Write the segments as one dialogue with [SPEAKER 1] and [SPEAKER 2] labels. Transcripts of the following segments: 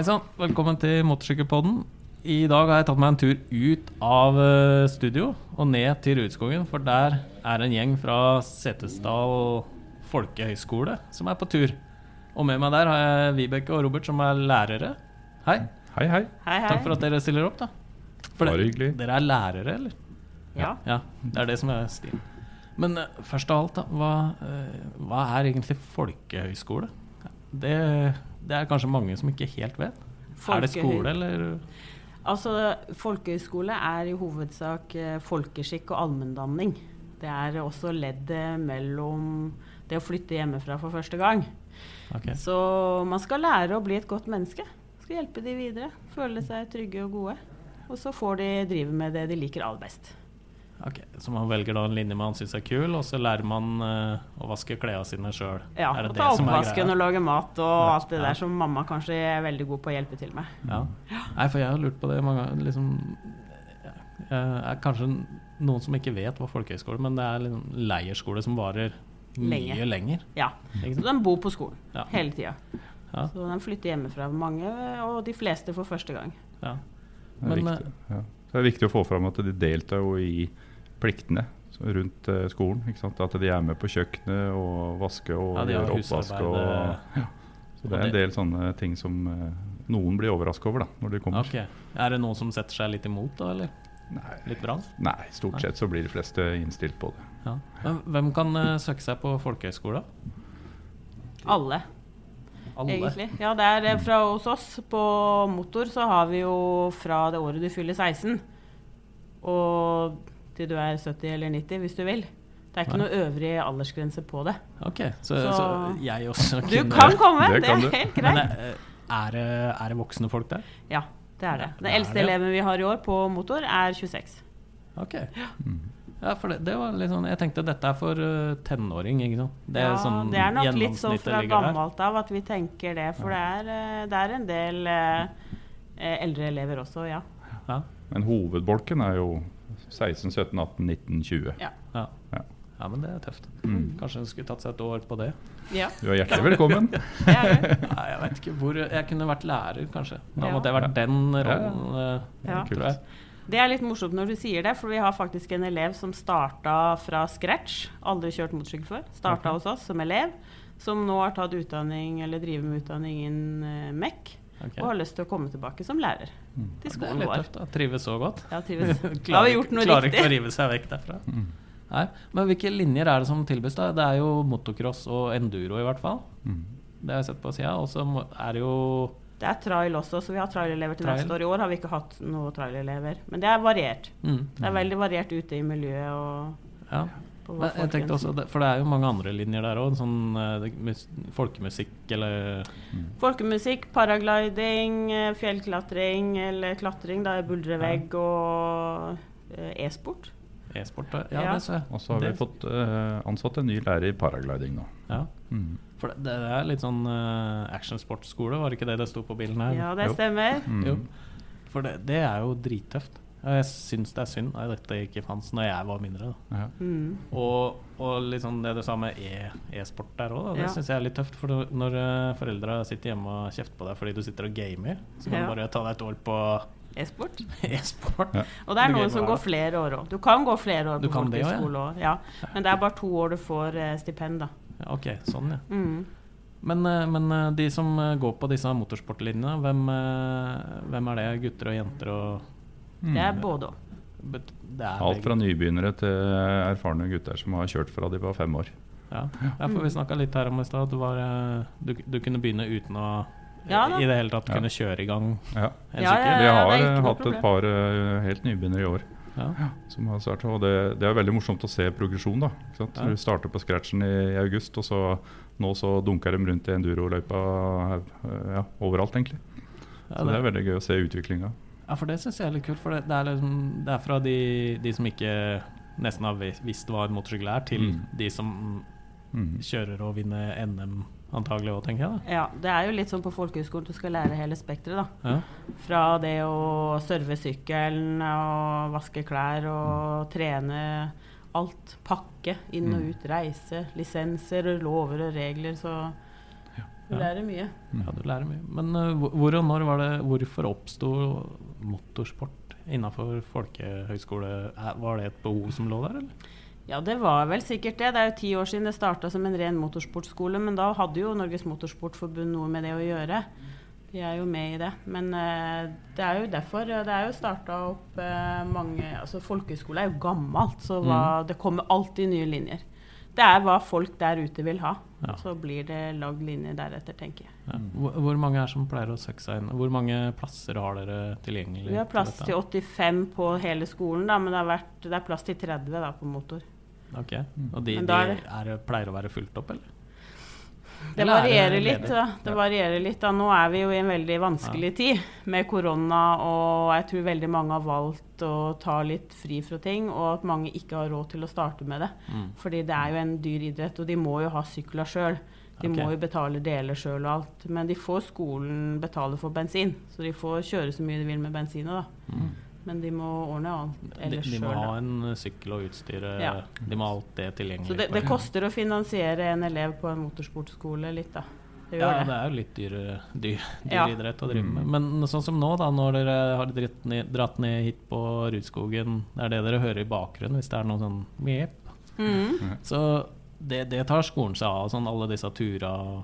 [SPEAKER 1] Hei sann, velkommen til Motorsykkelpodden. I dag har jeg tatt meg en tur ut av eh, studio og ned til Rudskogen, for der er en gjeng fra Setesdal folkehøgskole som er på tur. Og med meg der har jeg Vibeke og Robert som er lærere. Hei.
[SPEAKER 2] Hei, hei.
[SPEAKER 3] Hei, hei.
[SPEAKER 1] Takk for at dere stiller opp, da. For
[SPEAKER 2] Bare
[SPEAKER 1] det-
[SPEAKER 2] hyggelig.
[SPEAKER 1] Dere er lærere, eller?
[SPEAKER 3] Ja.
[SPEAKER 1] Ja, det er det som er stilen. Men eh, først av alt, da. Hva, eh, hva er egentlig folkehøyskole? Det, det er kanskje mange som ikke helt vet. Er det skole, eller?
[SPEAKER 3] Altså, folkehøyskole er i hovedsak eh, folkeskikk og allmenndanning. Det er også leddet mellom det å flytte hjemmefra for første gang.
[SPEAKER 1] Okay.
[SPEAKER 3] Så man skal lære å bli et godt menneske. Skal hjelpe de videre. Føle seg trygge og gode. Og så får de drive med det de liker aller best.
[SPEAKER 1] Ok, Så man velger da en linje man syns er kul, og så lærer man uh, å vaske klærne sine sjøl?
[SPEAKER 3] Ja,
[SPEAKER 1] er
[SPEAKER 3] og ta
[SPEAKER 1] det som
[SPEAKER 3] oppvasken og lage mat og
[SPEAKER 1] Ja,
[SPEAKER 3] alt det
[SPEAKER 1] ja.
[SPEAKER 3] der som mamma kanskje er veldig god på å hjelpe til med.
[SPEAKER 1] Ja. Nei, for jeg har lurt på det mange ganger. Liksom, jeg er kanskje noen som ikke vet hva folkehøyskole men det er liksom leirskole som varer mye lenger.
[SPEAKER 3] Ja. Så de bor på skolen
[SPEAKER 1] Ja.
[SPEAKER 3] hele tida.
[SPEAKER 1] Ja.
[SPEAKER 3] Så de flytter hjemmefra, mange, og de fleste for første gang.
[SPEAKER 1] Ja.
[SPEAKER 2] Det er,
[SPEAKER 1] eh,
[SPEAKER 2] viktig, ja. Det er viktig å få fram at de deltar jo i pliktene rundt eh, skolen. Ikke sant? At de er med på kjøkkenet og vaske og
[SPEAKER 1] Ja,
[SPEAKER 2] gjøre oppvask. Og, ja. Så det er en del sånne ting som eh, noen blir overraska over da, når de kommer.
[SPEAKER 1] Okay. Er det noen som setter seg litt imot, da? Eller
[SPEAKER 2] Nei,
[SPEAKER 1] litt vrang?
[SPEAKER 2] nei, stort
[SPEAKER 1] Nei.
[SPEAKER 2] sett så blir de fleste innstilt på det.
[SPEAKER 1] Ja. Men hvem kan uh, søke seg på folkehøyskole?
[SPEAKER 3] Alle,
[SPEAKER 1] Alle?
[SPEAKER 3] egentlig. Ja, det er fra hos oss. På motor så har vi jo fra det året du fyller 16 og til du er 70 eller 90, hvis du vil. Det er ikke noe øvrig aldersgrense på det.
[SPEAKER 1] Ok, så, så,
[SPEAKER 3] Så-
[SPEAKER 1] jeg også
[SPEAKER 3] Du kan komme,
[SPEAKER 2] Det
[SPEAKER 3] det, er helt greit.
[SPEAKER 1] Men, er det, er det voksne folk der?
[SPEAKER 3] Ja, det er det.
[SPEAKER 1] Ja, det
[SPEAKER 3] Den
[SPEAKER 1] er
[SPEAKER 3] eldste
[SPEAKER 1] det,
[SPEAKER 3] eleven vi har i år på motor, er 26.
[SPEAKER 1] Ok. Ja, for det, det var litt sånn Jeg tenkte dette er for uh, tenåring, ikke sant? Det er,
[SPEAKER 3] ja,
[SPEAKER 1] sånn
[SPEAKER 3] det er nok litt sånn fra gammelt av at vi tenker det. For det er, eh, det er en del eh, eh, eldre elever også, ja.
[SPEAKER 1] Ja,
[SPEAKER 2] Men hovedbolken er jo 16, 17, 18, 19, 20.
[SPEAKER 1] ja.
[SPEAKER 2] Ja.
[SPEAKER 1] ja, men det er tøft.
[SPEAKER 2] Mm.
[SPEAKER 1] Kanskje hun skulle tatt seg et år på det.
[SPEAKER 3] ja
[SPEAKER 2] Du er hjertelig velkommen.
[SPEAKER 3] ja.
[SPEAKER 1] Nei, jeg vet ikke hvor Jeg kunne vært lærer, kanskje. Da
[SPEAKER 3] Ja.
[SPEAKER 1] måtte jeg vært
[SPEAKER 2] Ja.
[SPEAKER 1] den
[SPEAKER 2] Ja.
[SPEAKER 1] rollen, eh,
[SPEAKER 3] Ja.
[SPEAKER 1] tror jeg.
[SPEAKER 3] Det er litt morsomt når du sier det, for vi har faktisk en elev som starta fra scratch. Aldri kjørt motorsykkel før. Starta hos oss som elev. Som nå har tatt utdanning, eller driver med utdanning innen eh, MEC.
[SPEAKER 1] Ok.
[SPEAKER 3] Og har lyst til å komme tilbake som lærer
[SPEAKER 2] Mm.
[SPEAKER 3] til
[SPEAKER 1] Det
[SPEAKER 3] skolen vår.
[SPEAKER 1] da Trives så godt.
[SPEAKER 3] Ja, trives. Da har vi gjort noe
[SPEAKER 1] klarer ikke å rive seg vekk derfra.
[SPEAKER 2] Mm.
[SPEAKER 1] Nei, Men hvilke linjer er det som tilbys? da? Det er jo motocross og enduro, i hvert fall.
[SPEAKER 2] Mm.
[SPEAKER 1] Det har jeg sett på sida. Og så er det jo
[SPEAKER 3] Det er trail også, så vi har trailelever til
[SPEAKER 1] Trail.
[SPEAKER 3] neste år. I år har vi ikke hatt noen trailelever. Men det er variert.
[SPEAKER 1] mm,
[SPEAKER 3] Det er veldig variert ute i miljøet og
[SPEAKER 1] Ja.
[SPEAKER 3] På hva
[SPEAKER 1] jeg tenkte også, For det er jo mange andre linjer der òg. Sånn uh, folkemusikk eller
[SPEAKER 3] Folkemusikk, paragliding, eh, fjellklatring eller klatring. Da er buldrevegg og uh, e-sport.
[SPEAKER 1] e-sport. Ja,
[SPEAKER 3] Ja.
[SPEAKER 1] det ser jeg.
[SPEAKER 2] Og så har vi fått uh, ansatt en ny lærer i paragliding nå.
[SPEAKER 1] Ja.
[SPEAKER 2] Mm.
[SPEAKER 1] For det, det er litt sånn uh, actionsportskole, var det ikke det det sto på bilen her?
[SPEAKER 3] Ja, det
[SPEAKER 2] Jo.
[SPEAKER 3] stemmer.
[SPEAKER 2] Mm.
[SPEAKER 1] Jo. For det, det er jo drittøft. Og Jeg syns det er synd at dette ikke fantes når jeg var mindre. Da.
[SPEAKER 2] Ja.
[SPEAKER 3] Mm.
[SPEAKER 1] Og, og litt sånn det du sa med e- e-sport der òg, det
[SPEAKER 3] Ja.
[SPEAKER 1] syns jeg er litt tøft. For når- uh, foreldra sitter hjemme og kjefter på deg fordi du sitter og gamer, så kan
[SPEAKER 3] Ja.
[SPEAKER 1] du bare ta deg et år på
[SPEAKER 3] E-sport.
[SPEAKER 1] e-sport.
[SPEAKER 2] Ja.
[SPEAKER 3] Og det er noen som går flere år òg. Du kan gå flere år på
[SPEAKER 1] det
[SPEAKER 3] folkehøyskole òg. Ja. Men det er bare to år du får eh, stipend, da.
[SPEAKER 1] Ja, ok, sånn, ja.
[SPEAKER 3] Mm.
[SPEAKER 1] Men, eh, men eh, de som eh, går på disse motorsportlinjene, hvem, eh, hvem er det? Gutter og jenter og.
[SPEAKER 3] Det er både òg.
[SPEAKER 1] det
[SPEAKER 2] Alt fra nybegynnere til erfarne gutter som har kjørt fra de var fem år.
[SPEAKER 1] Ja, ja for vi snakka litt her om i stad at du, var, eh, du, du kunne begynne uten å
[SPEAKER 3] Ja
[SPEAKER 1] i det hele tatt
[SPEAKER 2] Ja.
[SPEAKER 1] kunne kjøre i gang
[SPEAKER 2] Ja.
[SPEAKER 1] en
[SPEAKER 3] Ja,
[SPEAKER 1] sykkel.
[SPEAKER 3] ja,
[SPEAKER 2] Vi har
[SPEAKER 3] det
[SPEAKER 2] hatt et par uh, helt nybegynnere i år
[SPEAKER 1] Ja.
[SPEAKER 2] som har startet, og det, det er veldig morsomt å se progresjon. da ikke sant?
[SPEAKER 1] Ja.
[SPEAKER 2] Du starter på scratchen i, i august, og så nå så dunker de rundt i enduroløypa ja, overalt, egentlig.
[SPEAKER 1] Ja,
[SPEAKER 2] Så det er veldig gøy å se utviklinga.
[SPEAKER 1] Ja, for det syns jeg er litt kult. For det, det, er, liksom, det er fra de, de som ikke nesten har visst hva en motorsykkel er, til
[SPEAKER 2] Mm.
[SPEAKER 1] de som
[SPEAKER 2] Mm.
[SPEAKER 1] kjører og vinner NM antagelig òg, tenker jeg. da
[SPEAKER 3] Ja, det er jo litt sånn på folkehøyskolen du skal lære hele spekteret, da.
[SPEAKER 1] ja.
[SPEAKER 3] Fra det å serve sykkelen og vaske klær og trene alt. Pakke inn og
[SPEAKER 2] Mm.
[SPEAKER 3] ut, reise, lisenser, lover og regler. Så Du lærer mye.
[SPEAKER 1] Ja, du lærer mye. Men uh, hvor og når var det Hvorfor oppsto motorsport innafor folkehøyskole? Er- Var det et behov som lå der, eller?
[SPEAKER 3] Ja, det var vel sikkert det. Det er jo ti år siden det starta som en ren motorsportskole, men da hadde jo Norges Motorsportforbund noe med det å gjøre. De er jo med i det. Men uh, det er jo derfor. eh, Det er jo starta opp uh, mange Altså folkehøyskole er jo gammelt, så hva, det kommer alltid nye linjer. Det er hva folk der ute vil ha.
[SPEAKER 1] Ja.
[SPEAKER 3] Så blir det lagd linjer deretter, tenker jeg.
[SPEAKER 1] Ja. Hvor, mange er som pleier å søke seg inn? Hvor mange plasser har dere tilgjengelig?
[SPEAKER 3] Vi har plass
[SPEAKER 1] til,
[SPEAKER 3] til 85 på hele skolen, da, men det, har vært, det er plass til 30 da, på motor.
[SPEAKER 1] Ok, Og de, de
[SPEAKER 3] er
[SPEAKER 1] er pleier å være fullt opp, eller?
[SPEAKER 3] Det
[SPEAKER 1] er
[SPEAKER 3] varierer litt. Da. Det varierer litt da. Nå er vi jo i en veldig vanskelig tid med korona, og jeg tror veldig mange har valgt å ta litt fri fra ting, og at mange ikke har råd til å starte med det.
[SPEAKER 1] Mm.
[SPEAKER 3] Fordi det er jo en dyr idrett, og de må jo ha sykler sjøl. De
[SPEAKER 1] okay.
[SPEAKER 3] må jo betale deler sjøl og alt. Men de får skolen betale for bensin, så de får kjøre så mye de vil med bensinet, da.
[SPEAKER 1] Mm.
[SPEAKER 3] Men de må ordne alt
[SPEAKER 1] De,
[SPEAKER 3] sjøl.
[SPEAKER 1] de må
[SPEAKER 3] sjøl.
[SPEAKER 1] ha en sykkel og utstyr. eh,
[SPEAKER 3] Ja.
[SPEAKER 1] De må ha alt det tilgjengelig.
[SPEAKER 3] Så det, det koster å finansiere en elev på en motorsportskole litt, da. Det
[SPEAKER 1] Ja,
[SPEAKER 3] det.
[SPEAKER 1] det er jo litt dyr, dyr, dyr
[SPEAKER 3] Ja.
[SPEAKER 1] idrett å drive med. Men sånn som nå, da, når dere har ned, dratt ned hit på Rudskogen, det er det dere hører i bakgrunnen hvis det er noe sånn mjep.
[SPEAKER 3] Mm.
[SPEAKER 1] Så det, det tar skolen seg av, sånn alle disse turene.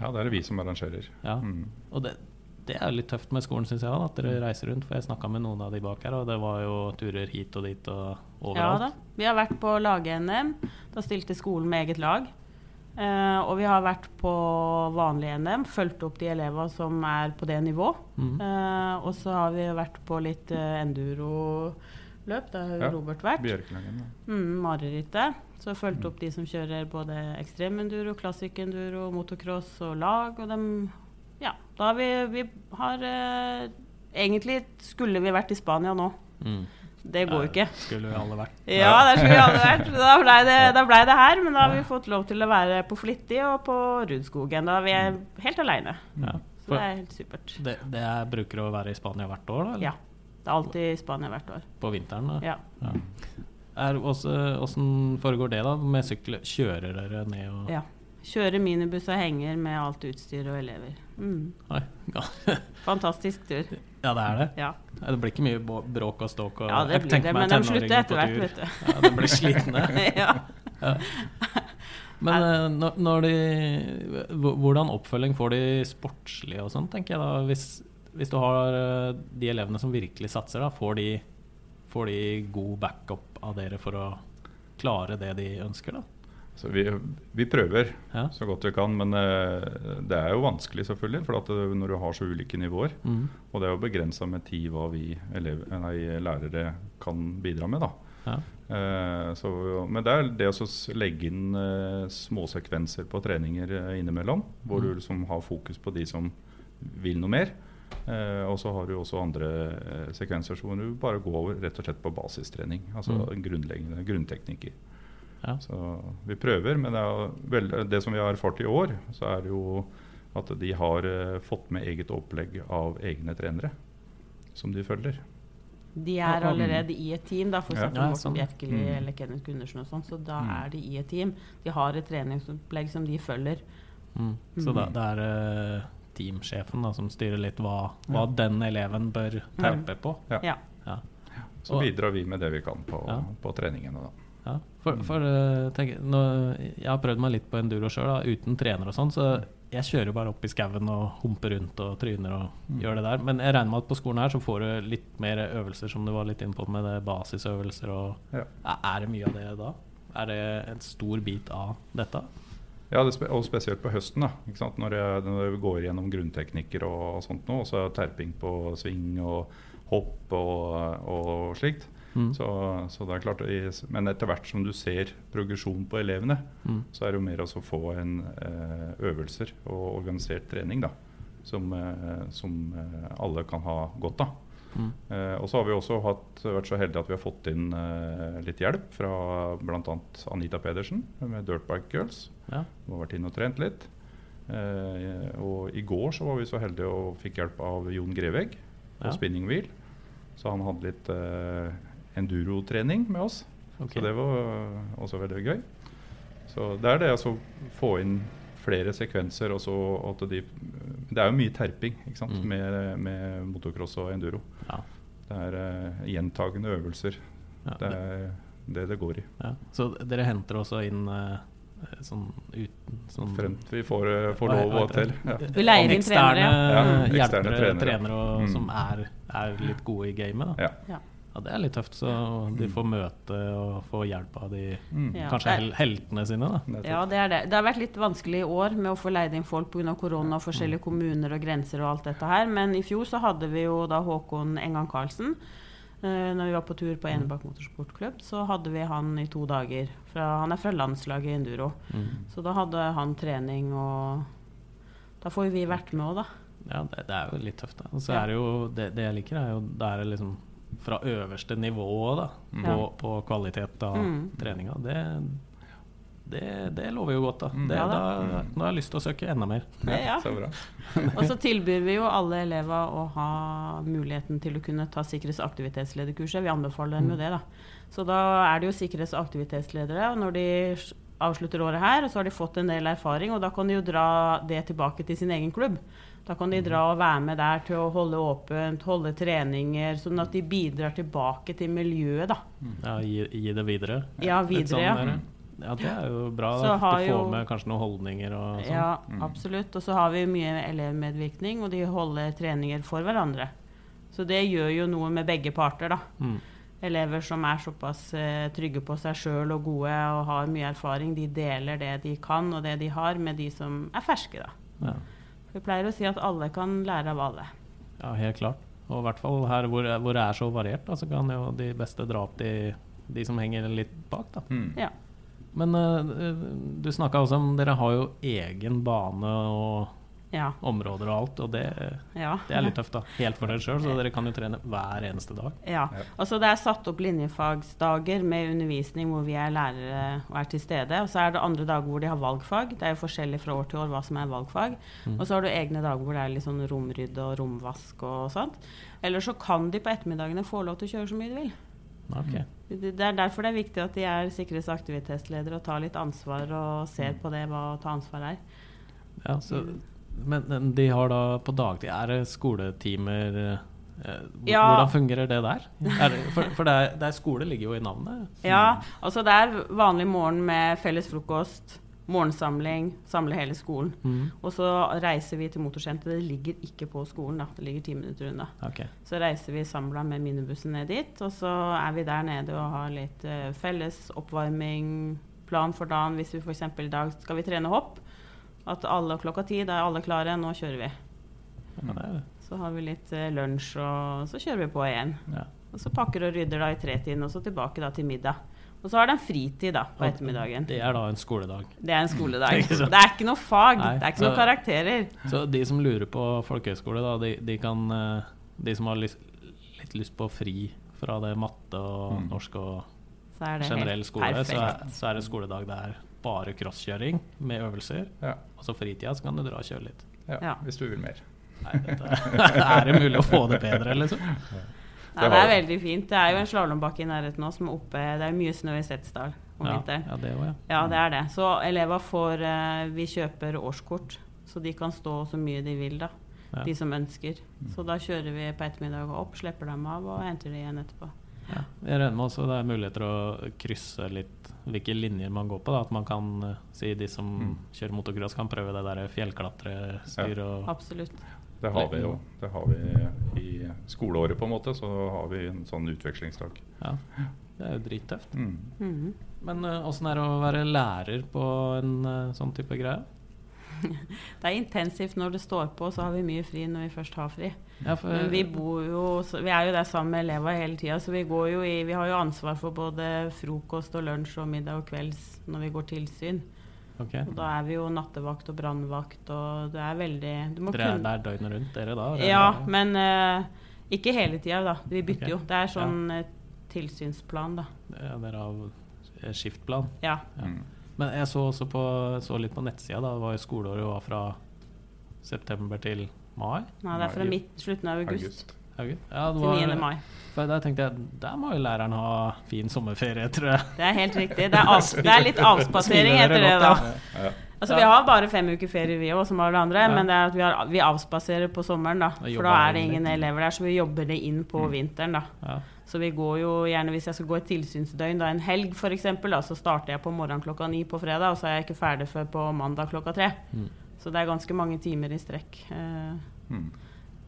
[SPEAKER 2] Ja, det er det vi som arrangerer.
[SPEAKER 1] Ja.
[SPEAKER 2] Mm.
[SPEAKER 1] Og det, det er jo litt tøft med skolen, syns jeg, at dere reiser rundt. For jeg snakka med noen av de bak her, og det var jo turer hit og dit og overalt.
[SPEAKER 3] Ja da. Vi har vært på lag-NM. Da stilte skolen med eget lag. Eh, og vi har vært på vanlig NM, fulgt opp de elevene som er på det nivå.
[SPEAKER 1] Mm.
[SPEAKER 3] Eh, og så har vi vært på litt eh, enduro-løp. Det har jo
[SPEAKER 2] Ja,
[SPEAKER 3] Robert vært.
[SPEAKER 2] Bjørkelangen. da.
[SPEAKER 3] Mm, Marerittet. Så fulgt opp de som kjører både ekstremenduro, klassikenduro, motocross og lag. Og dem Ja, da vi Vi har eh, Egentlig skulle vi vært i Spania nå.
[SPEAKER 1] Mm.
[SPEAKER 3] Det går jo ikke.
[SPEAKER 1] Skulle vi alle vært.
[SPEAKER 3] Ja, der skulle vi alle vært. Da blei det, da ble det her, men da har vi fått lov til å være på Flittig og på Rudskogen. Da er vi helt aleine.
[SPEAKER 1] Ja.
[SPEAKER 3] Så det er helt supert.
[SPEAKER 1] det, det er, bruker å være i Spania hvert år, da? eller?
[SPEAKER 3] Ja. Det er alltid i Spania hvert år.
[SPEAKER 1] På vinteren? da?
[SPEAKER 3] Ja.
[SPEAKER 1] Ja. Er, også, hvordan foregår det da med sykler? Kjører dere ned og
[SPEAKER 3] ja. Kjører minibuss og henger med alt utstyr og elever. Mm.
[SPEAKER 1] Ja.
[SPEAKER 3] Fantastisk tur.
[SPEAKER 1] ja, det er det.
[SPEAKER 3] Ja.
[SPEAKER 1] Ja, Det blir ikke mye bråk og ståk? Og,
[SPEAKER 3] Ja, det blir det, men de slutter etter hvert, vet du.
[SPEAKER 1] Ja, de blir slitne.
[SPEAKER 3] ja.
[SPEAKER 1] Men eh, når, når de Hvordan oppfølging får de sportslig og sånn, tenker jeg da. Hvis, hvis du har eh, de elevene som virkelig satser, da, får de, får de god backup av dere for å klare det de ønsker, da?
[SPEAKER 2] Så vi, vi prøver
[SPEAKER 1] Ja.
[SPEAKER 2] så godt vi kan, men uh, det er jo vanskelig selvfølgelig. For det, når du har så ulike nivåer,
[SPEAKER 1] mm.
[SPEAKER 2] og det er jo begrensa med tid hva vi elev, nei, lærere kan bidra med. da.
[SPEAKER 1] Ja.
[SPEAKER 2] Uh, så, men det er det å legge inn uh, småsekvenser på treninger eh, innimellom, hvor
[SPEAKER 1] Mm.
[SPEAKER 2] du liksom har fokus på de som vil noe mer. Eh, og så har du også andre eh, sekvenser hvor du bare går rett og slett på basistrening. Altså
[SPEAKER 1] Mm.
[SPEAKER 2] grunnleggende grunnteknikker.
[SPEAKER 1] Ja.
[SPEAKER 2] Så vi prøver, men det, er vel, det som vi har erfart i år, så er det jo at de har eh, fått med eget opplegg av egne trenere som de følger.
[SPEAKER 3] De er allerede i et team, da, f.eks.
[SPEAKER 2] Ja.
[SPEAKER 3] Morten
[SPEAKER 1] sånn.
[SPEAKER 3] Bjerkeli
[SPEAKER 2] Mm.
[SPEAKER 3] eller Kenneth Gundersen og sånn. Så da
[SPEAKER 2] Mm.
[SPEAKER 3] er de i et team. De har et treningsopplegg som de følger.
[SPEAKER 1] Mm. Så
[SPEAKER 3] Mm.
[SPEAKER 1] da, det er eh, teamsjefen da, som styrer litt hva, hva
[SPEAKER 2] Ja.
[SPEAKER 1] den eleven bør terpe på?
[SPEAKER 2] Ja.
[SPEAKER 3] Ja.
[SPEAKER 1] Ja.
[SPEAKER 2] Så
[SPEAKER 1] Og-
[SPEAKER 2] bidrar vi med det vi kan på,
[SPEAKER 1] Ja.
[SPEAKER 2] på treningene. Da.
[SPEAKER 1] Ja, for, for eh, tenk, nå, Jeg har prøvd meg litt på enduro sjøl, uten trener og sånn. Så jeg kjører jo bare opp i skauen og humper rundt og tryner og
[SPEAKER 2] Mm.
[SPEAKER 1] gjør det der. Men jeg regner med at på skolen her så får du litt mer øvelser, som du var litt inne på med det basisøvelser. Og,
[SPEAKER 2] Ja.
[SPEAKER 1] Er- det mye av det da? Er det en stor bit av dette?
[SPEAKER 2] Ja, det spe og spesielt på høsten, da? Når, jeg, når vi går gjennom grunnteknikker og, sånt nå, og så er terping på sving og hopp og, og slikt.
[SPEAKER 1] Mm.
[SPEAKER 2] Så, så det er klart, Men etter hvert som du ser progresjon på elevene,
[SPEAKER 1] Mm.
[SPEAKER 2] så er det jo mer å få en eh, øvelser og organisert trening da, som, eh, som eh, alle kan ha godt av.
[SPEAKER 1] Mm.
[SPEAKER 2] Og så har vi også hatt, vært så heldige at vi har fått inn litt hjelp fra bl.a. Anita Pedersen med Dirtbike Girls.
[SPEAKER 1] Ja.
[SPEAKER 2] Hun har vært inne og trent litt. Uh, og i går så var vi så heldige og fikk hjelp av Jon Grevegg på
[SPEAKER 1] Ja.
[SPEAKER 2] spinning wheel. Så han hadde litt endurotrening med oss.
[SPEAKER 1] Okay.
[SPEAKER 2] Så det var også veldig gøy. Så det er det å få inn flere sekvenser. Og så at de, det er jo mye terping ikke sant?
[SPEAKER 1] Mm.
[SPEAKER 2] Med, med motocross og enduro.
[SPEAKER 1] Ja.
[SPEAKER 2] Det er uh, gjentagende øvelser.
[SPEAKER 1] Ja,
[SPEAKER 2] Det er det det går i.
[SPEAKER 1] ja. Så dere henter også inn uh, sånn uten sånn
[SPEAKER 2] Frem til vi får, eh, får lov og til.
[SPEAKER 1] det?
[SPEAKER 2] Ja.
[SPEAKER 3] Vi leier inn trenere, ja.
[SPEAKER 1] Eksterne hjelpere, trenere,
[SPEAKER 2] trenere.
[SPEAKER 1] og,
[SPEAKER 2] Mm.
[SPEAKER 1] som er, er litt gode i gamet. Da.
[SPEAKER 2] Ja.
[SPEAKER 3] Ja.
[SPEAKER 1] Det er litt tøft, så de får møte og få hjelp av de
[SPEAKER 2] Mm.
[SPEAKER 1] Kanskje hel heltene sine. Da.
[SPEAKER 3] Ja, det er det. Det har vært litt vanskelig i år med å få leid inn folk pga. korona og forskjellige kommuner og grenser og alt dette her. Men i fjor så hadde vi jo da Håkon Engan Karlsen. Uh, når vi var på tur på Enebakk motorsportklubb, så hadde vi han i to dager. Fra, han er fra landslaget i enduro.
[SPEAKER 1] Mm.
[SPEAKER 3] Så da hadde han trening, og da får jo vi vært med òg, da.
[SPEAKER 1] Ja, det, det er jo litt tøft. Da. Og så
[SPEAKER 3] Ja.
[SPEAKER 1] er det jo det, det jeg liker, er jo det er liksom fra øverste nivå da, på,
[SPEAKER 3] Ja.
[SPEAKER 1] på kvalitet av
[SPEAKER 3] Mm.
[SPEAKER 1] treninga. Det, det, det lover jo godt, da.
[SPEAKER 2] Mm.
[SPEAKER 1] Det,
[SPEAKER 3] Ja da.
[SPEAKER 1] da. Nå har jeg lyst til å søke enda mer.
[SPEAKER 3] Ja.
[SPEAKER 2] Så bra.
[SPEAKER 3] Og så tilbyr vi jo alle elever å ha muligheten til å kunne ta sikkerhets- og aktivitetslederkurset. Vi anbefaler dem jo det, da. Så da er det jo sikkerhets- og aktivitetsledere, og når de avslutter året her, og så har de fått en del erfaring, og da kan de jo dra det tilbake til sin egen klubb. Da kan de dra og være med der til å holde åpent, holde treninger, sånn at de bidrar tilbake til miljøet, da.
[SPEAKER 1] Ja, gi, gi det videre.
[SPEAKER 3] Ja,
[SPEAKER 1] sånn
[SPEAKER 3] videre, ja.
[SPEAKER 1] der, ja, det er jo bra.
[SPEAKER 3] Så
[SPEAKER 1] Da. Du får med kanskje noen holdninger og sånn.
[SPEAKER 3] Ja,
[SPEAKER 2] Mm.
[SPEAKER 3] absolutt. Og så har vi mye elevmedvirkning, og de holder treninger for hverandre. Så det gjør jo noe med begge parter, da.
[SPEAKER 1] Mm.
[SPEAKER 3] Elever som er såpass eh, trygge på seg sjøl og gode og har mye erfaring, de deler det de kan og det de har, med de som er ferske, da.
[SPEAKER 1] Ja.
[SPEAKER 3] Vi pleier å si at alle kan lære av alle.
[SPEAKER 1] ja, helt klart. Og i hvert fall her hvor, hvor det er så variert, da, så kan jo de beste dra opp de, de som henger litt bak. da.
[SPEAKER 2] Mm.
[SPEAKER 3] Ja.
[SPEAKER 1] Men uh, du snakka også om dere har jo egen bane og
[SPEAKER 3] Ja.
[SPEAKER 1] områder og alt, og det,
[SPEAKER 3] ja.
[SPEAKER 1] det er litt tøft, da. Helt for dere sjøl, så dere kan jo trene hver eneste dag.
[SPEAKER 3] Ja. Altså det er satt opp linjefagsdager med undervisning hvor vi er lærere og er til stede. Og så er det andre dager hvor de har valgfag. Det er jo forskjellig fra år til år hva som er valgfag.
[SPEAKER 1] Mm.
[SPEAKER 3] Og så har du egne dager hvor det er litt sånn romrydde og romvask og sånt. Eller så kan de på ettermiddagene få lov til å kjøre så mye de vil.
[SPEAKER 1] Okay.
[SPEAKER 3] Det det er derfor det er viktig at de er sikkerhets- og aktivitetsledere og tar litt ansvar og ser på det hva å ta ansvar er.
[SPEAKER 1] Ja, så, men de har da på dagtid Er det skoletimer eh,
[SPEAKER 3] Ja.
[SPEAKER 1] Hvordan fungerer det der? Er det, for for det, er, det er skole ligger jo i navnet.
[SPEAKER 3] Ja, altså det er vanlig morgen med felles frokost, morgensamling, samle hele skolen.
[SPEAKER 1] Mm.
[SPEAKER 3] Og så reiser vi til motorsenteret. Det ligger ikke på skolen, da. Det ligger ti minutter unna.
[SPEAKER 1] Okay.
[SPEAKER 3] Så reiser vi samla med minibussen ned dit, og så er vi der nede og har litt uh, felles oppvarming, plan for dagen. Hvis vi f.eks. i dag skal vi trene hopp, at alle klokka ti, da er alle klare, nå kjører vi.
[SPEAKER 1] Ja, det er,
[SPEAKER 3] Så har vi litt eh, lunsj, og så kjører vi på igjen.
[SPEAKER 1] ja.
[SPEAKER 3] Og så pakker og rydder da i tretiden, og så tilbake da til middag. Og så har de fritid da på ettermiddagen.
[SPEAKER 1] Det er da en skoledag.
[SPEAKER 3] Det er en skoledag. Det er ikke noe fag,
[SPEAKER 1] Nei,
[SPEAKER 3] det er ikke
[SPEAKER 1] så-
[SPEAKER 3] noen karakterer.
[SPEAKER 1] Så de som lurer på folkehøyskole, da, de, de kan eh, De som har lyst, litt lyst på fri fra det matte og
[SPEAKER 2] Mm.
[SPEAKER 1] norsk og
[SPEAKER 3] Så er det
[SPEAKER 1] generell skole, så er, så er det skoledag der bare crosskjøring med øvelser.
[SPEAKER 2] Ja.
[SPEAKER 1] Og så fritida så kan du dra og kjøre litt.
[SPEAKER 2] Ja,
[SPEAKER 3] Ja.
[SPEAKER 2] Hvis du vil mer.
[SPEAKER 1] Nei, dette, er det mulig å få det bedre, liksom?
[SPEAKER 3] Nei,
[SPEAKER 2] Det
[SPEAKER 3] er veldig fint. Det er jo en slalåmbakke i nærheten nå som er oppe Det er mye snø i Setesdal om
[SPEAKER 1] Ja,
[SPEAKER 3] vinteren.
[SPEAKER 1] ja, det òg, ja.
[SPEAKER 3] Ja, det er det. Så elever får eh, Vi kjøper årskort, så de kan stå så mye de vil, da.
[SPEAKER 1] Ja.
[SPEAKER 3] De som ønsker. Så da kjører vi på ettermiddag opp, slipper dem av og henter de igjen etterpå.
[SPEAKER 1] Ja. Jeg regner med også det er muligheter å krysse litt hvilke linjer man går på. Da. At man kan uh, si de som
[SPEAKER 2] Mm.
[SPEAKER 1] kjører motocross, kan prøve det der fjellklatrestyr og
[SPEAKER 3] Absolutt.
[SPEAKER 2] Det har vi jo. Det har vi i skoleåret, på en måte. Så har vi en sånn utvekslingsdag.
[SPEAKER 1] Ja. Det er jo drittøft.
[SPEAKER 2] Mm.
[SPEAKER 3] Mhm.
[SPEAKER 1] Men åssen er det å være lærer på en uh, sånn type greie?
[SPEAKER 3] Det er intensivt når det står på, så har vi mye fri når vi først har fri.
[SPEAKER 1] Ja, for,
[SPEAKER 3] Men vi bor jo så Vi er jo der sammen med elever hele tida, så vi går jo i Vi har jo ansvar for både frokost og lunsj og middag og kvelds når vi går tilsyn.
[SPEAKER 1] Okay.
[SPEAKER 3] Og da er vi jo nattevakt og brannvakt, og det er veldig
[SPEAKER 1] Dere er
[SPEAKER 3] kunne-
[SPEAKER 1] der døgnet rundt, dere da? Dere
[SPEAKER 3] Ja, men uh, ikke hele tida, da. Vi bytter
[SPEAKER 1] okay.
[SPEAKER 3] jo. Det er sånn ja. tilsynsplan, da.
[SPEAKER 1] Ja, dere har eh, skiftplan?
[SPEAKER 3] Ja.
[SPEAKER 1] Ja.
[SPEAKER 2] Mm.
[SPEAKER 1] Men jeg så også på, så litt på nettsida. Da var jo skoleåret var fra september til mai?
[SPEAKER 3] Nei, det er fra midt, slutten av august,
[SPEAKER 2] August.
[SPEAKER 1] August. Ja, det
[SPEAKER 3] til 9. mai.
[SPEAKER 1] for der tenkte jeg der må jo læreren ha fin sommerferie, tror jeg.
[SPEAKER 3] Det er helt riktig. Det er, av, det er litt avspasering etter det, da.
[SPEAKER 1] ja.
[SPEAKER 2] Ja.
[SPEAKER 3] Altså, Vi har bare fem uker ferie, vi òg, som alle andre.
[SPEAKER 1] Ja.
[SPEAKER 3] Men det er at vi, har, vi avspaserer på sommeren, da. For da er det ingen elever der, så vi jobber det inn på vinteren, da. Så vi går jo gjerne, hvis jeg skal gå et tilsynsdøgn, da en helg f.eks., da, så starter jeg på morgenen klokka ni på fredag, og så er jeg ikke ferdig før på mandag klokka tre.
[SPEAKER 1] Mm.
[SPEAKER 3] Så det er ganske mange timer i strekk eh,
[SPEAKER 2] Mm.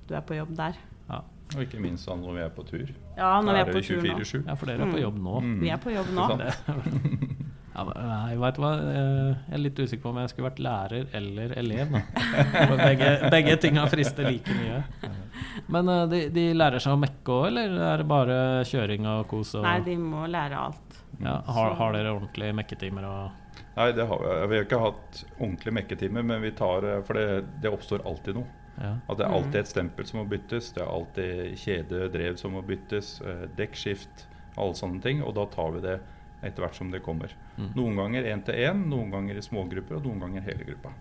[SPEAKER 3] du er på jobb der.
[SPEAKER 1] Ja.
[SPEAKER 2] Og ikke minst da når vi er på tur.
[SPEAKER 3] Ja, når vi
[SPEAKER 2] Da
[SPEAKER 3] er på tur nå.
[SPEAKER 1] ja, for dere er på jobb nå.
[SPEAKER 2] Mm.
[SPEAKER 3] Vi er på jobb nå.
[SPEAKER 1] Ja, jeg nei, vet hva? Eh, Jeg er litt usikker på om jeg skulle vært lærer eller elev. Da. Begge, begge tinga frister like mye. Men eh, de, de lærer seg å mekke òg, eller er det bare kjøring og kos? Og,
[SPEAKER 3] Nei, de må lære alt.
[SPEAKER 1] ja, har, har dere ordentlige mekketimer? Og,
[SPEAKER 2] Nei, det har vi. vi har ikke hatt ordentlige mekketimer, men vi tar eh, For det, det oppstår alltid noe.
[SPEAKER 1] ja.
[SPEAKER 2] At det er alltid et stempel som må byttes, det er alltid kjede, drev som må byttes, dekkskift, alle sånne ting. Og da tar vi det etter hvert som det kommer.
[SPEAKER 1] Mm.
[SPEAKER 2] Noen ganger én til én, noen ganger i smågrupper, og noen ganger hele gruppa.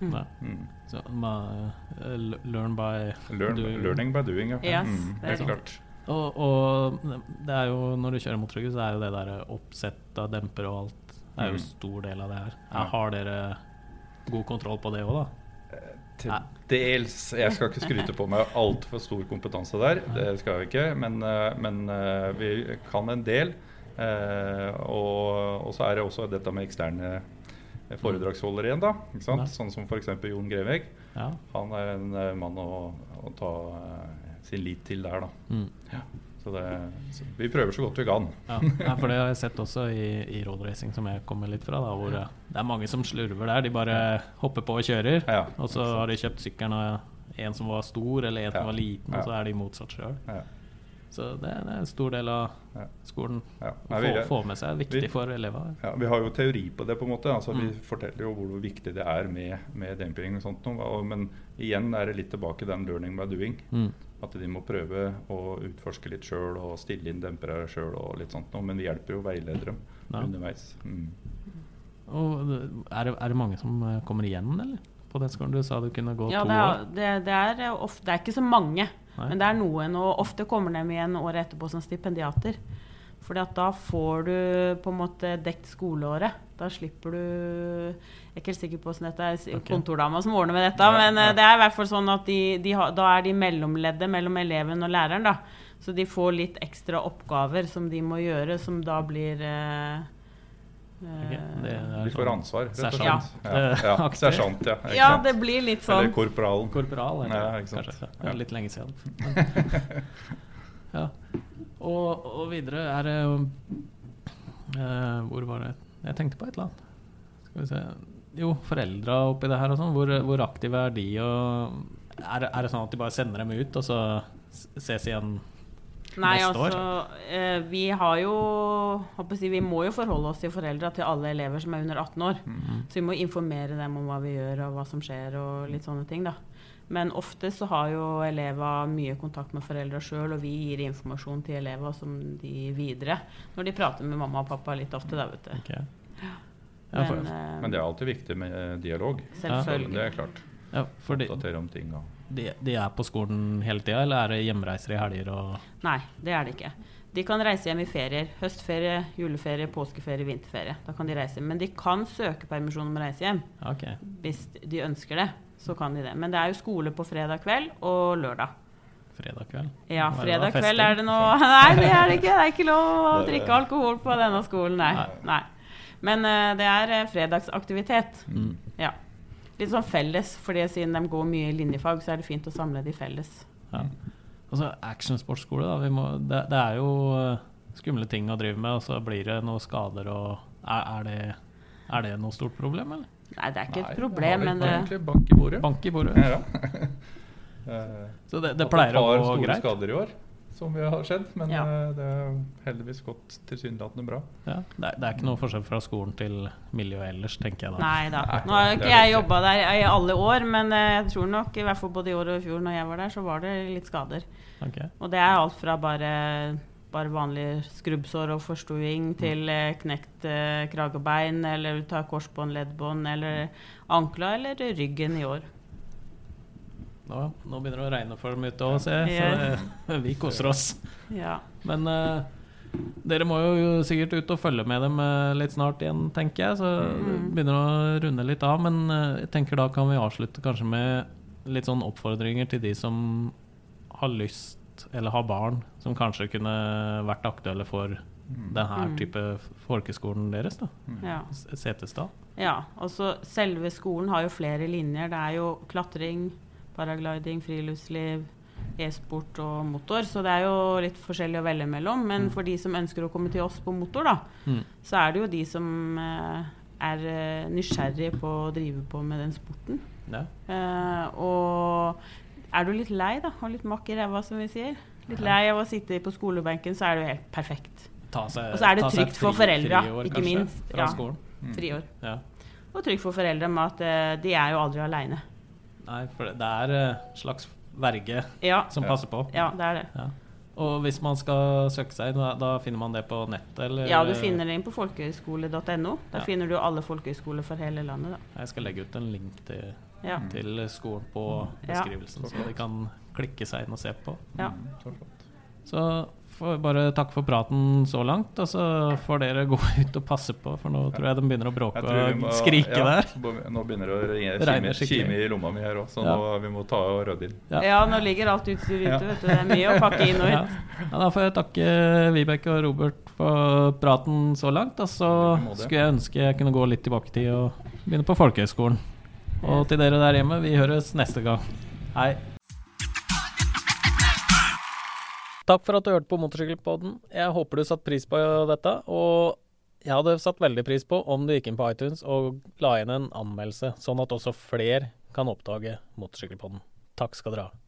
[SPEAKER 1] Mm.
[SPEAKER 2] Mm.
[SPEAKER 1] Så ma- eh, learn by
[SPEAKER 2] Learn,
[SPEAKER 1] doing.
[SPEAKER 2] learning by doing, ja.
[SPEAKER 3] Yes,
[SPEAKER 2] mm, helt klart.
[SPEAKER 1] Og, og det er jo, når du kjører motorrygg, så er jo det der oppsett av demper og alt Det er jo en
[SPEAKER 2] Mm.
[SPEAKER 1] stor del av det her.
[SPEAKER 2] Ja.
[SPEAKER 1] Ja, har dere god kontroll på det òg, da?
[SPEAKER 2] Til
[SPEAKER 1] Nei.
[SPEAKER 2] dels. Jeg skal ikke skryte på meg altfor stor kompetanse der, det skal jeg ikke. Men, eh, men eh, vi kan en del. Eh, og, og så er det også dette med eksterne foredragsholdere igjen, da. Ikke sant? Sånn som f.eks. Jon Grevegg.
[SPEAKER 1] Ja.
[SPEAKER 2] Han er en eh, mann å, å ta eh, sin lit til der, da.
[SPEAKER 1] Mm.
[SPEAKER 2] Så det, så vi prøver så godt vi kan.
[SPEAKER 1] Ja, ja, for det har jeg sett også i, i roadracing, som jeg kommer litt fra. Da, hvor eh, det er mange som slurver der. De bare hopper på og kjører.
[SPEAKER 2] Ja.
[SPEAKER 1] Og så har de kjøpt sykkelen av en som var stor, eller en som
[SPEAKER 2] Ja.
[SPEAKER 1] var liten, og så er de motsatt sjøl. Så det, det er en stor del av skolen.
[SPEAKER 2] Ja.
[SPEAKER 1] Å
[SPEAKER 2] Nei,
[SPEAKER 1] få,
[SPEAKER 2] vi,
[SPEAKER 1] få med seg er viktig
[SPEAKER 2] vi-
[SPEAKER 1] for elever.
[SPEAKER 2] ja, vi har jo teori på det, på en måte. Altså, Vi
[SPEAKER 1] Mm.
[SPEAKER 2] forteller jo hvor viktig det er med, med demping og sånt. Og, men igjen er det litt tilbake den learning by doing.
[SPEAKER 1] Mm.
[SPEAKER 2] At de må prøve å utforske litt sjøl og stille inn dempere sjøl. Men vi hjelper jo veiledere
[SPEAKER 1] Ja.
[SPEAKER 2] underveis. Mm.
[SPEAKER 1] Og er det, er det mange som eh, kommer igjen, eller? På den skolen du sa du kunne gå
[SPEAKER 3] Ja,
[SPEAKER 1] to
[SPEAKER 3] det
[SPEAKER 1] år?
[SPEAKER 3] er, det, det, er eh, ofte, det er ikke så mange,
[SPEAKER 1] Nei.
[SPEAKER 3] men det er noen. Og ofte kommer de igjen året etterpå som stipendiater. Fordi at da får du på en måte dekt skoleåret. Da slipper du Jeg er ikke helt sikker på hvordan dette er
[SPEAKER 1] okay.
[SPEAKER 3] Kontordama som ordner med dette,
[SPEAKER 2] Ja,
[SPEAKER 3] men eh,
[SPEAKER 2] ja.
[SPEAKER 3] det er i hvert fall sånn at de, de ha, da er de mellomleddet mellom eleven og læreren. da. Så de får litt ekstra oppgaver som de må gjøre, som da blir eh,
[SPEAKER 1] Ok,
[SPEAKER 3] eh,
[SPEAKER 1] det er
[SPEAKER 2] De får
[SPEAKER 1] sånn
[SPEAKER 2] ansvar, rett og
[SPEAKER 1] sersjant.
[SPEAKER 2] slett. Ja, ja, ja.
[SPEAKER 3] Ja, det blir litt
[SPEAKER 2] Eller
[SPEAKER 3] sånn.
[SPEAKER 2] korporalen.
[SPEAKER 1] Korporal, eller?
[SPEAKER 2] Ja, ikke sant.
[SPEAKER 1] kanskje. Det
[SPEAKER 2] Ja.
[SPEAKER 1] er litt lenge siden. ja. Og, og videre er det jo uh, Hvor var det Jeg tenkte på et eller annet. Skal vi se Jo, foreldra oppi det her og sånn. Hvor, hvor aktive er de? Og er, er det sånn at de bare sender dem ut, og så ses igjen
[SPEAKER 3] Nei,
[SPEAKER 1] neste år?
[SPEAKER 3] altså eh, Vi har jo håper jeg si, Vi må jo forholde oss til foreldra til alle elever som er under 18 år.
[SPEAKER 1] Mm.
[SPEAKER 3] Så vi må informere dem om hva vi gjør og hva som skjer og litt sånne ting. da. Men ofte så har jo elever mye kontakt med foreldra sjøl, og vi gir informasjon til elever som de videre når de prater med mamma og pappa litt ofte. da, vet du.
[SPEAKER 1] Ok. Ja, for,
[SPEAKER 3] Men, eh,
[SPEAKER 2] Men det er alltid viktig med eh, dialog.
[SPEAKER 3] Selvfølgelig.
[SPEAKER 2] Det er klart.
[SPEAKER 1] ja, fordi,
[SPEAKER 2] Oppdatere om ting. Og.
[SPEAKER 1] De, de er på skolen hele tida, eller er det hjemreiser i helger og
[SPEAKER 3] Nei, det er det ikke. De kan reise hjem i ferier. Høstferie, juleferie, påskeferie, vinterferie. Da kan de reise. hjem. Men de kan søke permisjon om å reise hjem.
[SPEAKER 1] Okay.
[SPEAKER 3] Hvis de ønsker det, så kan de det. Men det er jo skole på fredag kveld og lørdag.
[SPEAKER 1] Fredag kveld?
[SPEAKER 3] Ja,
[SPEAKER 1] fredag er
[SPEAKER 3] kveld er det nå Nei, det er det ikke. Det er ikke lov å drikke alkohol på denne skolen, nei.
[SPEAKER 1] Nei.
[SPEAKER 3] nei. Men uh, det er eh, fredagsaktivitet.
[SPEAKER 1] Mm.
[SPEAKER 3] Ja. Litt sånn felles, fordi siden de går mye i linjefag, så er det fint å samle de felles.
[SPEAKER 1] Ja. Og så actionsportskole, da. Vi må, det, det er jo eh, skumle ting å drive med, og så blir det noen skader og Er, er, det, er det noe stort problem, eller?
[SPEAKER 3] Nei, det er ikke
[SPEAKER 2] Nei,
[SPEAKER 3] et problem, men det
[SPEAKER 2] egentlig bank i bordet.
[SPEAKER 1] Bank i bordet.
[SPEAKER 2] Ja. ja.
[SPEAKER 1] Så det, det pleier
[SPEAKER 2] greit?
[SPEAKER 1] å
[SPEAKER 2] det
[SPEAKER 1] gå
[SPEAKER 2] store skader i år, som vi har skjedd. Men
[SPEAKER 3] Ja.
[SPEAKER 2] eh, det har heldigvis gått tilsynelatende bra.
[SPEAKER 1] Ja, det, er, det er ikke noe forskjell fra skolen til miljøet ellers, tenker jeg da.
[SPEAKER 3] Nei da. Nå har ikke
[SPEAKER 2] er
[SPEAKER 3] jeg jobba der i alle år, men eh, jeg tror nok, i hvert fall både i år og i fjor når jeg var der, så var det litt skader.
[SPEAKER 1] Okay.
[SPEAKER 3] Og det er alt fra bare, bare vanlige skrubbsår og forstuing til eh, knekt eh, kragebein, eller ta korsbånd, leddbånd, eller ankla eller ryggen i år.
[SPEAKER 1] Nå, nå begynner det å regne for dem ute òg, ser jeg. Så vi koser oss.
[SPEAKER 3] Ja.
[SPEAKER 1] Men uh, Dere må jo sikkert ut og følge med dem eh, litt snart igjen, tenker jeg. Så det begynner å runde litt av. Men eh, jeg tenker da kan vi avslutte kanskje med litt sånn oppfordringer til de som har lyst, eller har barn, som kanskje kunne vært aktuelle for denne
[SPEAKER 3] Mm.
[SPEAKER 1] type folkeskolen deres, da.
[SPEAKER 3] Ja.
[SPEAKER 1] Setesdal.
[SPEAKER 3] Ja, og så selve skolen har jo flere linjer. Det er jo klatring, paragliding, friluftsliv, e-sport og motor. Så det er jo litt forskjellig å velge mellom. Men for de som ønsker å komme til oss på motor, da,
[SPEAKER 1] Mm.
[SPEAKER 3] så er det jo de som eh, er eh, nysgjerrige på å drive på med den sporten.
[SPEAKER 1] Ja.
[SPEAKER 3] Eh, og er du litt lei, da, og litt makk i ræva, som vi sier, litt lei av å sitte på skolebenken, så er det jo helt perfekt.
[SPEAKER 1] Seg,
[SPEAKER 3] Og så er det trygt
[SPEAKER 1] fri,
[SPEAKER 3] for
[SPEAKER 1] foreldra,
[SPEAKER 3] ikke
[SPEAKER 1] kanskje,
[SPEAKER 3] minst.
[SPEAKER 1] Fra
[SPEAKER 3] Ja.
[SPEAKER 1] skolen.
[SPEAKER 3] Friår.
[SPEAKER 1] Ja.
[SPEAKER 3] Og trygt for foreldre med at eh, de er jo aldri aleine.
[SPEAKER 1] Nei, for det er en slags verge
[SPEAKER 3] Ja,
[SPEAKER 1] som passer på.
[SPEAKER 3] ja, det er det.
[SPEAKER 1] Ja. Og hvis man skal søke seg, da, da finner man det på nettet? Eller?
[SPEAKER 3] Ja, du finner det inn på folkehøyskole.no. Der
[SPEAKER 1] Ja.
[SPEAKER 3] finner du alle folkehøyskoler for hele landet. Da.
[SPEAKER 1] Jeg skal legge ut en link til,
[SPEAKER 3] Ja.
[SPEAKER 1] til skolen på
[SPEAKER 3] Ja.
[SPEAKER 1] beskrivelsen, så de kan klikke seg inn og se på.
[SPEAKER 3] Ja.
[SPEAKER 2] Så flott.
[SPEAKER 1] Så får jeg bare takk for praten så langt, og så får dere gå ut og passe på, for nå tror jeg de begynner å bråke
[SPEAKER 2] må,
[SPEAKER 1] og skrike
[SPEAKER 2] ja,
[SPEAKER 1] der.
[SPEAKER 2] Nå begynner det å kime, i lomma mi her òg, så
[SPEAKER 1] Ja.
[SPEAKER 2] nå vi må ta og rydde inn.
[SPEAKER 1] Ja.
[SPEAKER 3] ja, nå ligger alt utstyret ute,
[SPEAKER 2] Ja.
[SPEAKER 3] vet du. Det er mye å pakke inn og
[SPEAKER 1] Ja.
[SPEAKER 3] ut.
[SPEAKER 1] Ja, da får jeg takke Vibeke og Robert for praten så langt. Og så skulle jeg ønske jeg kunne gå litt tilbake i tid og begynne på folkehøgskolen. Og til dere der hjemme, vi høres neste gang. Hei. Takk for at du hørte på Motorsykkelpodden. Jeg håper du satte pris på dette. Og jeg hadde satt veldig pris på om du gikk inn på iTunes og la inn en anmeldelse, sånn at også flere kan oppdage Motorsykkelpodden. Takk skal dere ha.